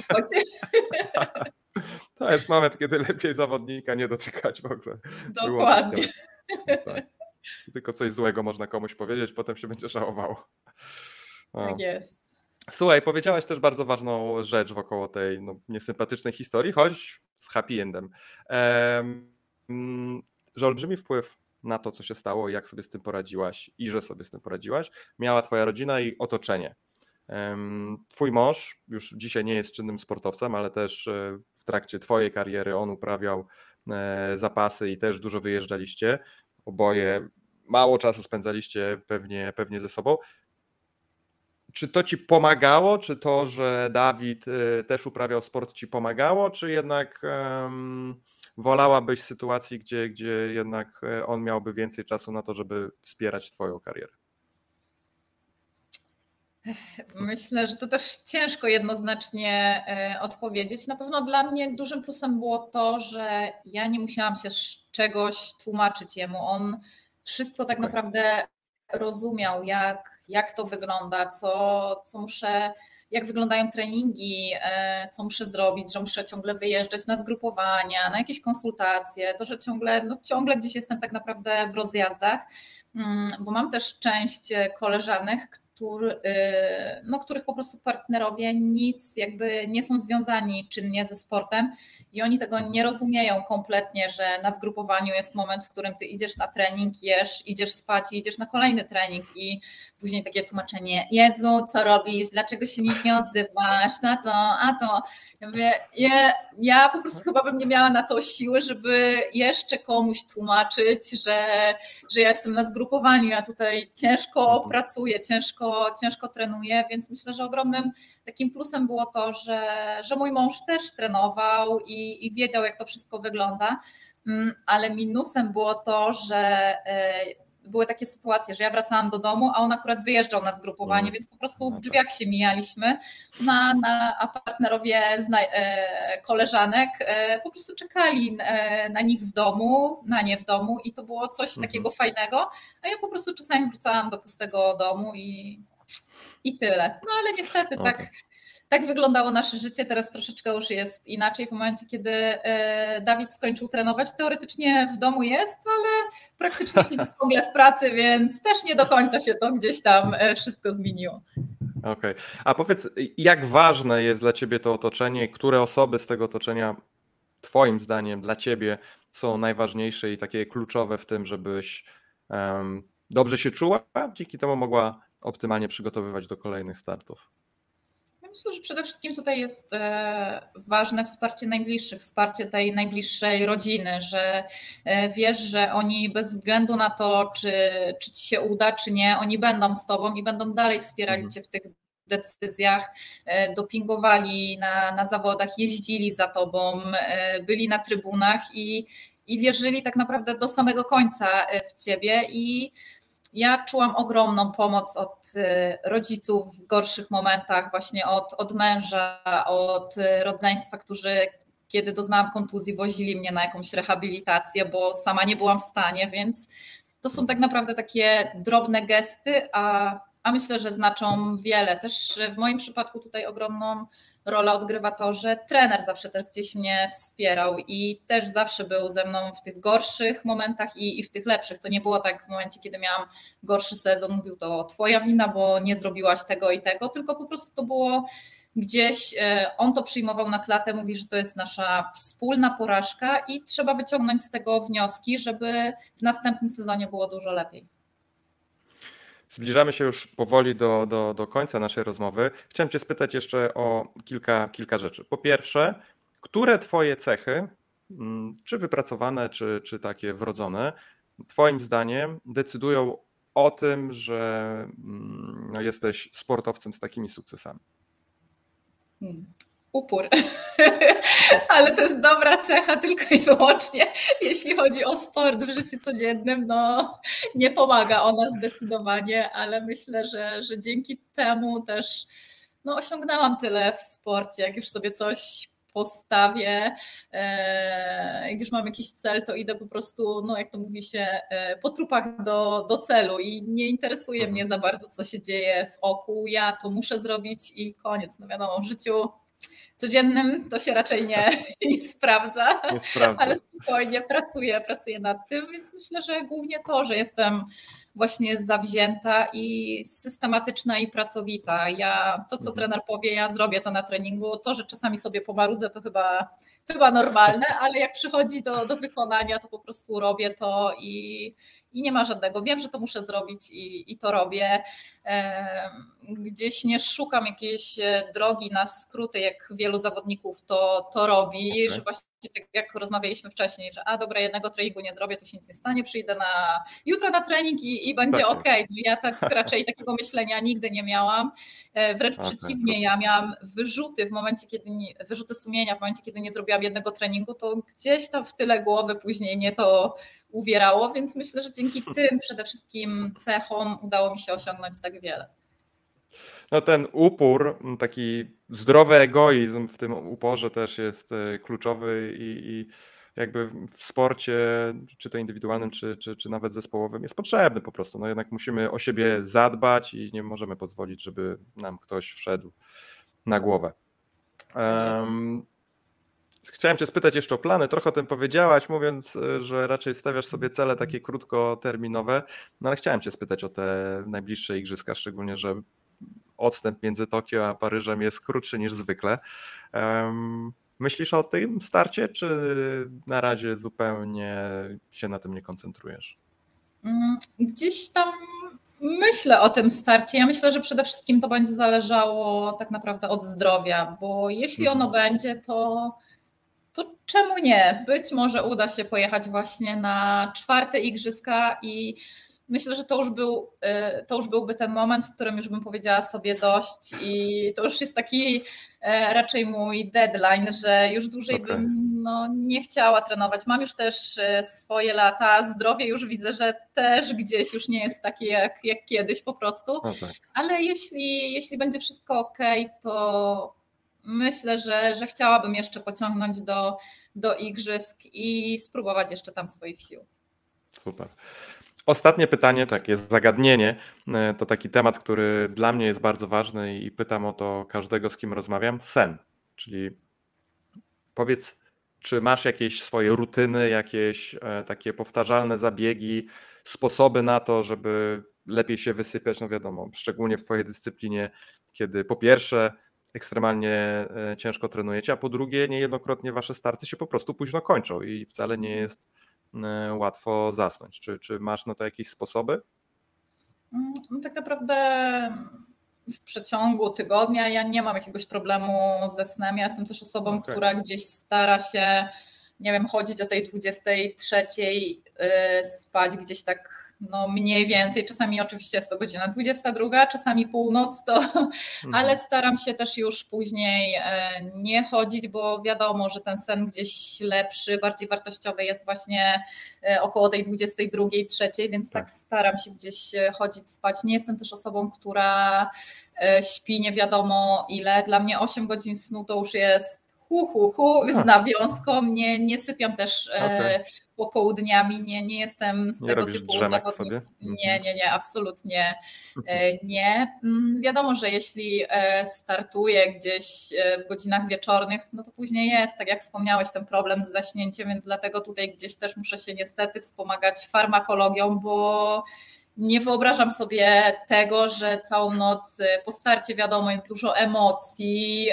To jest moment, kiedy lepiej zawodnika nie dotykać w ogóle. Dokładnie. Tak. Tylko coś złego można komuś powiedzieć, potem się będzie żałowało. Tak jest. Słuchaj, powiedziałaś też bardzo ważną rzecz wokoło tej no, niesympatycznej historii, choć z happy endem, um, że olbrzymi wpływ na to, co się stało, jak sobie z tym poradziłaś i że sobie z tym poradziłaś, miała Twoja rodzina i otoczenie. Twój mąż już dzisiaj nie jest czynnym sportowcem, ale też e, w trakcie Twojej kariery on uprawiał e, zapasy i też dużo wyjeżdżaliście. Oboje mało czasu spędzaliście pewnie, pewnie ze sobą. Czy to ci pomagało? Czy to, że Dawid e, też uprawiał sport, ci pomagało? Czy jednak um, wolałabyś sytuacji, gdzie, gdzie jednak e, on miałby więcej czasu na to, żeby wspierać Twoją karierę? Myślę, że to też ciężko jednoznacznie e, odpowiedzieć. Na pewno dla mnie dużym plusem było to, że ja nie musiałam się czegoś tłumaczyć jemu. On wszystko tak okay. naprawdę rozumiał, jak, jak to wygląda, co, co muszę jak wyglądają treningi, e, co muszę zrobić, że muszę ciągle wyjeżdżać na zgrupowania, na jakieś konsultacje, to, że ciągle, no ciągle gdzieś jestem tak naprawdę w rozjazdach, mm, bo mam też część koleżanek, który, no, których po prostu partnerowie nic jakby nie są związani czynnie ze sportem i oni tego nie rozumieją kompletnie, że na zgrupowaniu jest moment, w którym ty idziesz na trening, jesz, idziesz spać i idziesz na kolejny trening i później takie tłumaczenie, Jezu, co robisz, dlaczego się nie odzywasz, na to, a to. Ja, mówię, ja, ja po prostu chyba bym nie miała na to siły, żeby jeszcze komuś tłumaczyć, że, że ja jestem na zgrupowaniu, ja tutaj ciężko mhm. pracuję, ciężko, ciężko trenuję, więc myślę, że ogromnym takim plusem było to, że, że mój mąż też trenował i, i wiedział, jak to wszystko wygląda, mm, ale minusem było to, że e, były takie sytuacje, że ja wracałam do domu, a on akurat wyjeżdżał na zgrupowanie, mm. więc po prostu w no drzwiach tak. się mijaliśmy, na, na, a partnerowie zna, e, koleżanek e, po prostu czekali e, na nich w domu, na nie w domu i to było coś -hmm. takiego fajnego, a ja po prostu czasami wracałam do pustego domu i i tyle. No ale niestety O, tak, tak. wyglądało nasze życie. Teraz troszeczkę już jest inaczej. W momencie, kiedy e, Dawid skończył trenować, teoretycznie w domu jest, ale praktycznie siedzi ciągle w pracy, więc też nie do końca się to gdzieś tam e, wszystko zmieniło. Okej. A powiedz, jak ważne jest dla ciebie to otoczenie? Które osoby z tego otoczenia, Twoim zdaniem, dla ciebie są najważniejsze i takie kluczowe w tym, żebyś em, dobrze się czuła, a dzięki temu mogła optymalnie przygotowywać do kolejnych startów? Myślę, że przede wszystkim tutaj jest e, ważne wsparcie najbliższych, wsparcie tej najbliższej rodziny, że e, wiesz, że oni bez względu na to, czy, czy ci się uda, czy nie, oni będą z tobą i będą dalej wspierali Mhm. cię w tych decyzjach, e, dopingowali na, na zawodach, jeździli za tobą, byli na trybunach i, i wierzyli tak naprawdę do samego końca w ciebie i ja czułam ogromną pomoc od y, rodziców w gorszych momentach, właśnie od, od męża, od rodzeństwa, którzy kiedy doznałam kontuzji, wozili mnie na jakąś rehabilitację, bo sama nie byłam w stanie, więc to są tak naprawdę takie drobne gesty, a, a myślę, że znaczą wiele. Też w moim przypadku tutaj ogromną rolę odgrywa to, że trener zawsze też gdzieś mnie wspierał i też zawsze był ze mną w tych gorszych momentach i, i w tych lepszych. To nie było tak w momencie, kiedy miałam gorszy sezon, mówił to twoja wina, bo nie zrobiłaś tego i tego, tylko po prostu to było gdzieś, e, on to przyjmował na klatę, mówi, że to jest nasza wspólna porażka i trzeba wyciągnąć z tego wnioski, żeby w następnym sezonie było dużo lepiej. Zbliżamy się już powoli do, do, do końca naszej rozmowy. Chciałem Cię spytać jeszcze o kilka, kilka rzeczy. Po pierwsze, które Twoje cechy, mm, czy wypracowane, czy, czy takie wrodzone, Twoim zdaniem decydują o tym, że mm, jesteś sportowcem z takimi sukcesami? Hmm. Upór. Ale to jest dobra cecha tylko i wyłącznie, jeśli chodzi o sport w życiu codziennym. No, nie pomaga ona zdecydowanie, ale myślę, że, że dzięki temu też no, osiągnęłam tyle w sporcie. Jak już sobie coś postawię, e, jak już mam jakiś cel, to idę po prostu, no jak to mówi się, e, po trupach do, do celu i nie interesuje mnie za bardzo, co się dzieje w oku. Ja to muszę zrobić i koniec. No wiadomo, w życiu codziennym to się raczej nie, nie sprawdza, Nie ale spokojnie pracuję, pracuję nad tym, więc myślę, że głównie to, że jestem właśnie zawzięta i systematyczna i pracowita. Ja to, co Mhm. trener powie, ja zrobię to na treningu. To, że czasami sobie pomarudzę, to chyba, chyba normalne, ale jak przychodzi do, do wykonania, to po prostu robię to i, i nie ma żadnego. Wiem, że to muszę zrobić i, i to robię. Gdzieś nie szukam jakiejś e, drogi na skróty, jak wielu zawodników to, to robi, Okej. że właśnie tak jak rozmawialiśmy wcześniej, że a dobra, jednego treningu nie zrobię, to się nic nie stanie, przyjdę na jutro na trening i, i będzie Tak ok. No ja tak raczej takiego myślenia nigdy nie miałam. E, Wręcz Okej, przeciwnie, super. ja miałam wyrzuty w momencie, kiedy nie, wyrzuty sumienia, w momencie, kiedy nie zrobiłam jednego treningu, to gdzieś tam w tyle głowy później mnie to uwierało, więc myślę, że dzięki tym przede wszystkim cechom udało mi się osiągnąć tak wiele. No ten upór, taki zdrowy egoizm w tym uporze też jest e, kluczowy i, i jakby w sporcie, czy to indywidualnym, czy, czy, czy nawet zespołowym, jest potrzebny po prostu. No jednak musimy o siebie zadbać i nie możemy pozwolić, żeby nam ktoś wszedł na głowę. Em, Chciałem Cię spytać jeszcze o plany. Trochę o tym powiedziałaś, mówiąc, e, że raczej stawiasz sobie cele takie krótkoterminowe, no ale chciałem Cię spytać o te najbliższe igrzyska, szczególnie, że odstęp między Tokio a Paryżem jest krótszy niż zwykle. Myślisz o tym starcie, czy na razie zupełnie się na tym nie koncentrujesz? Mm, Gdzieś tam myślę o tym starcie. Ja myślę, że przede wszystkim to będzie zależało tak naprawdę od zdrowia, bo jeśli ono Mhm. będzie, to, to czemu nie? Być może uda się pojechać właśnie na czwarte igrzyska i myślę, że to już, był, y, to już byłby ten moment, w którym już bym powiedziała sobie dość i to już jest taki e, raczej mój deadline, że już dłużej Okej. bym no, nie chciała trenować. Mam już też e, swoje lata, zdrowie już widzę, że też gdzieś już nie jest takie jak, jak kiedyś po prostu, No tak. ale jeśli, jeśli będzie wszystko ok, to myślę, że, że chciałabym jeszcze pociągnąć do, do igrzysk i spróbować jeszcze tam swoich sił. Super. Ostatnie pytanie, tak, jest zagadnienie. E, to taki temat, który dla mnie jest bardzo ważny i pytam o to każdego, z kim rozmawiam. Sen. Czyli powiedz, czy masz jakieś swoje rutyny, jakieś e, takie powtarzalne zabiegi, sposoby na to, żeby lepiej się wysypiać? No wiadomo, szczególnie w Twojej dyscyplinie, kiedy po pierwsze ekstremalnie e, ciężko trenujecie, a po drugie niejednokrotnie Wasze starty się po prostu późno kończą i wcale nie jest łatwo zasnąć. Czy, czy masz na to jakieś sposoby? Mm, no tak naprawdę w przeciągu tygodnia ja nie mam jakiegoś problemu ze snem. Ja jestem też osobą, okay. która gdzieś stara się, nie wiem, chodzić o tej 23, y, spać gdzieś tak no mniej więcej, czasami oczywiście jest to godzina 22, czasami północ, to, mhm. ale staram się też już później e, nie chodzić, bo wiadomo, że ten sen gdzieś lepszy, bardziej wartościowy jest właśnie e, około tej 22, 3, więc tak, tak staram się gdzieś e, chodzić, spać. Nie jestem też osobą, która śpi nie wiadomo ile. Dla mnie 8 godzin snu to już jest hu, hu, hu, z nawiązką. Nie, nie sypiam też okay popołudniami, nie, nie jestem z nie tego typu zawodników. Nie, nie, nie, absolutnie e, nie. Mm, wiadomo, że jeśli e, startuję gdzieś e, w godzinach wieczornych, no to później jest, tak jak wspomniałeś, ten problem z zaśnięciem, więc dlatego tutaj gdzieś też muszę się niestety wspomagać farmakologią, bo nie wyobrażam sobie tego, że całą noc po starcie wiadomo jest dużo emocji,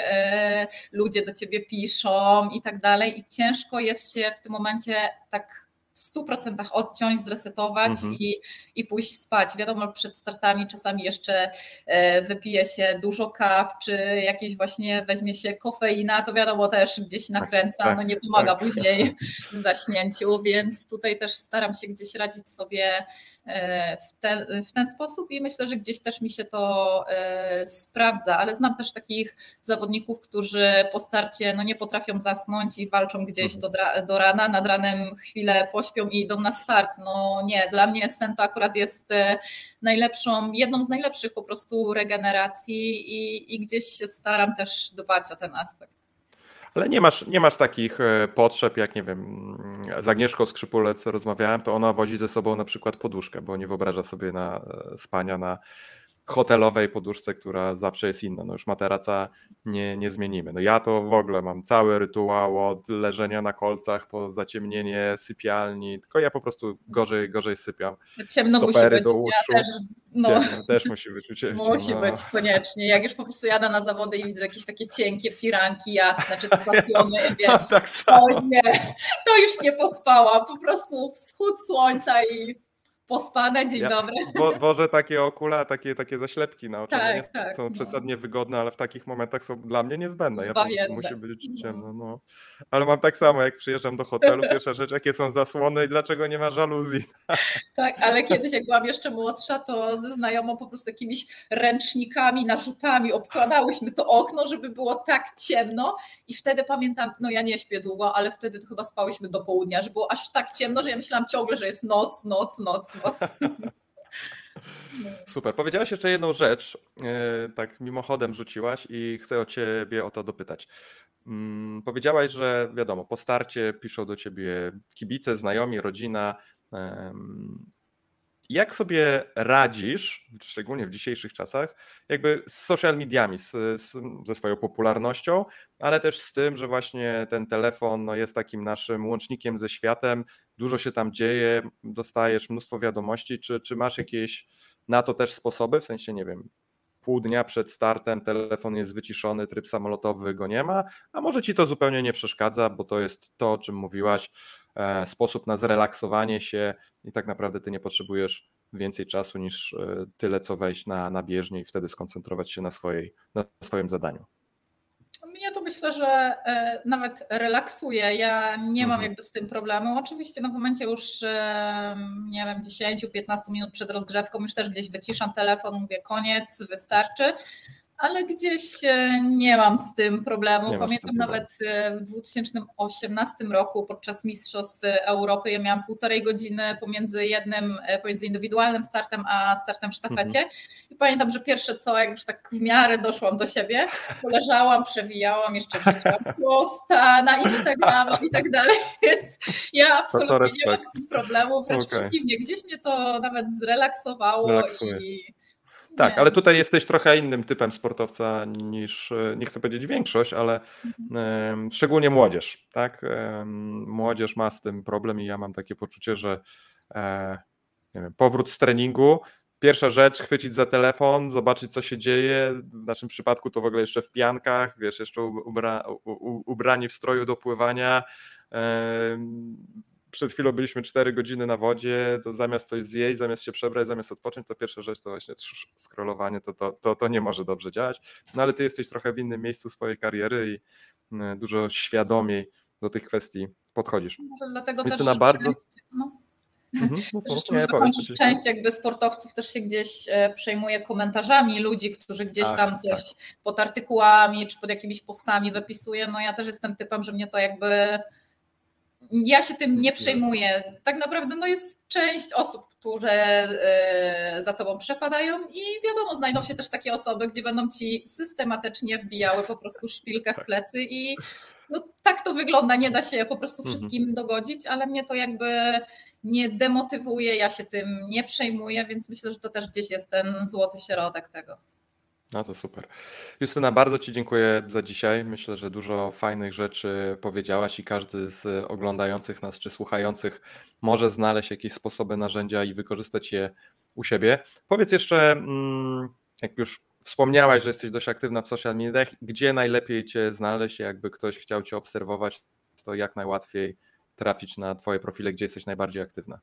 ludzie do ciebie piszą i tak dalej. I ciężko jest się w tym momencie tak w 100% odciąć, zresetować mhm. i, i pójść spać. Wiadomo, przed startami czasami jeszcze e, wypije się dużo kaw, czy jakieś właśnie weźmie się kofeina, to wiadomo też gdzieś tak, nakręca, tak, no nie pomaga tak. później w zaśnięciu, więc tutaj też staram się gdzieś radzić sobie e, w ten, w ten sposób i myślę, że gdzieś też mi się to e, sprawdza, ale znam też takich zawodników, którzy po starcie no nie potrafią zasnąć i walczą gdzieś mhm. do, do rana, nad ranem chwilę poświęcą pośpią i idą na start. No nie, dla mnie sen to akurat jest e, najlepszą, jedną z najlepszych po prostu regeneracji i, i gdzieś się staram też dbać o ten aspekt. Ale nie masz, nie masz takich e, potrzeb, jak nie wiem, z Agnieszką Skrzypulec rozmawiałem, to ona wozi ze sobą na przykład poduszkę, bo nie wyobraża sobie na e, spania na hotelowej poduszce, która zawsze jest inna. No już materaca nie, nie zmienimy. No ja to w ogóle mam cały rytuał od leżenia na kolcach po zaciemnienie sypialni, tylko ja po prostu gorzej, gorzej sypiam. Ciemno Stopery musi być. Do uszu. Ja też, no. Ciemno, też musi być. Ciemno. Musi być, koniecznie. Jak już po prostu jadę na zawody i widzę jakieś takie cienkie firanki jasne, czy to zaslony, wiem, tak to nie, to już nie pospałam. Po prostu wschód słońca i pospane, dzień ja, dobry. Boże, takie okula, takie, takie zaślepki na oczy tak, nie tak, są no. przesadnie wygodne, ale w takich momentach są dla mnie niezbędne. Ja po musi być no. ciemno. No. Ale mam tak samo, jak przyjeżdżam do hotelu, pierwsza rzecz, jakie są zasłony i dlaczego nie ma żaluzji. Tak, ale kiedyś jak byłam jeszcze młodsza, to ze znajomą po prostu jakimiś ręcznikami, narzutami obkładałyśmy to okno, żeby było tak ciemno i wtedy pamiętam, no ja nie śpię długo, ale wtedy to chyba spałyśmy do południa, że było aż tak ciemno, że ja myślałam ciągle, że jest noc, noc, noc, Super. Powiedziałaś jeszcze jedną rzecz, e, tak mimochodem rzuciłaś i chcę o ciebie o to dopytać. Mm, powiedziałaś, że wiadomo, po starcie piszą do ciebie kibice, znajomi, rodzina. Jak sobie radzisz, szczególnie w dzisiejszych czasach, jakby z social mediami, z, z, ze swoją popularnością, ale też z tym, że właśnie ten telefon no, jest takim naszym łącznikiem ze światem, dużo się tam dzieje, dostajesz mnóstwo wiadomości, czy, czy masz jakieś na to też sposoby, w sensie, nie wiem, pół dnia przed startem telefon jest wyciszony, tryb samolotowy go nie ma, a może ci to zupełnie nie przeszkadza, bo to jest to, o czym mówiłaś, e, sposób na zrelaksowanie się i tak naprawdę ty nie potrzebujesz więcej czasu niż e, tyle, co wejść na, na bieżnię i wtedy skoncentrować się na, swojej, na swoim zadaniu. Mnie to myślę, że e, nawet relaksuje. Ja nie mam mhm. jakby z tym problemu. Oczywiście no w momencie już e, nie wiem 10-15 minut przed rozgrzewką już też gdzieś wyciszam telefon, mówię koniec, wystarczy ale gdzieś e, nie mam z tym problemu. Nie Pamiętam tym problemu. nawet e, w 2018 roku podczas Mistrzostw Europy ja miałam półtorej godziny pomiędzy jednym, e, pomiędzy indywidualnym startem a startem w sztafecie. Mhm. I pamiętam, że pierwsze co, jak już tak w miarę doszłam do siebie, poleżałam, przewijałam, jeszcze wrzuciłam posta na Instagrama i tak dalej, więc ja absolutnie nie mam z tym problemu, wręcz Okej. przeciwnie, gdzieś mnie to nawet zrelaksowało Relaksuje. i Tak, ale tutaj jesteś trochę innym typem sportowca niż, nie chcę powiedzieć większość, ale em, szczególnie młodzież, tak? Młodzież ma z tym problem i ja mam takie poczucie, że e, wiem, powrót z treningu, pierwsza rzecz, chwycić za telefon, zobaczyć co się dzieje, w naszym przypadku to w ogóle jeszcze w piankach, wiesz, jeszcze ubra, u, u, ubrani w stroju do pływania, przed chwilą byliśmy 4 godziny na wodzie, to zamiast coś zjeść, zamiast się przebrać, zamiast odpocząć, to pierwsza rzecz to właśnie scrollowanie, to, to, to, to nie może dobrze działać. No ale ty jesteś trochę w innym miejscu swojej kariery i e, dużo świadomiej do tych kwestii podchodzisz. Może dlatego Jest też na bardzo- część- No, Mhm, co że ci- część jakby sportowców też się gdzieś e, przejmuje komentarzami ludzi, którzy gdzieś Ach, tam coś pod artykułami czy pod jakimiś postami wypisuje. No ja też jestem typem, że mnie to jakby ja się tym nie przejmuję. Tak naprawdę no jest część osób, które e, za tobą przepadają i wiadomo, znajdą się też takie osoby, gdzie będą ci systematycznie wbijały po prostu szpilkę w plecy i no tak to wygląda, nie da się po prostu Mhm. wszystkim dogodzić, ale mnie to jakby nie demotywuje, ja się tym nie przejmuję, więc myślę, że to też gdzieś jest ten złoty środek tego. No to super. Justyna, bardzo Ci dziękuję za dzisiaj. Myślę, że dużo fajnych rzeczy powiedziałaś i każdy z oglądających nas czy słuchających może znaleźć jakieś sposoby, narzędzia i wykorzystać je u siebie. Powiedz jeszcze, mm, jak już wspomniałaś, że jesteś dość aktywna w social mediach, gdzie najlepiej Cię znaleźć, jakby ktoś chciał Cię obserwować, to jak najłatwiej trafić na Twoje profile, gdzie jesteś najbardziej aktywna.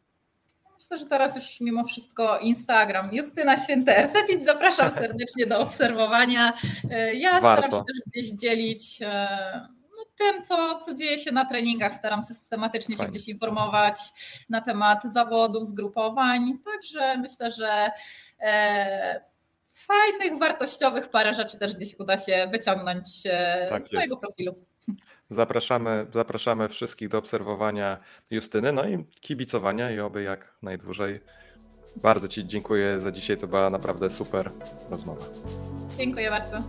Myślę, że teraz już mimo wszystko Instagram. Justyna Święterset zapraszam serdecznie do obserwowania. E, Ja staram Warto. się też gdzieś dzielić e, no, tym, co, co dzieje się na treningach. Staram się systematycznie Fajnie. się gdzieś informować na temat zawodów, zgrupowań. Także myślę, że e, fajnych, wartościowych parę rzeczy też gdzieś uda się wyciągnąć e, Tak z mojego jest. profilu. Zapraszamy, zapraszamy wszystkich do obserwowania Justyny, no i kibicowania i oby jak najdłużej. Bardzo Ci dziękuję za dzisiaj, to była naprawdę super rozmowa. Dziękuję bardzo.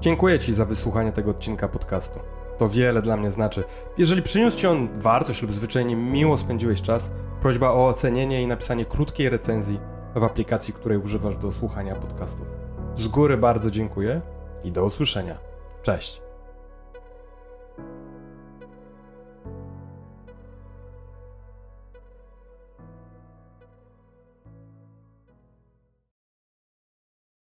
Dziękuję Ci za wysłuchanie tego odcinka podcastu. To wiele dla mnie znaczy. Jeżeli przyniósł Ci on wartość lub zwyczajnie miło spędziłeś czas, prośba o ocenienie i napisanie krótkiej recenzji w aplikacji, której używasz do słuchania podcastu. Z góry bardzo dziękuję i do usłyszenia. Cześć.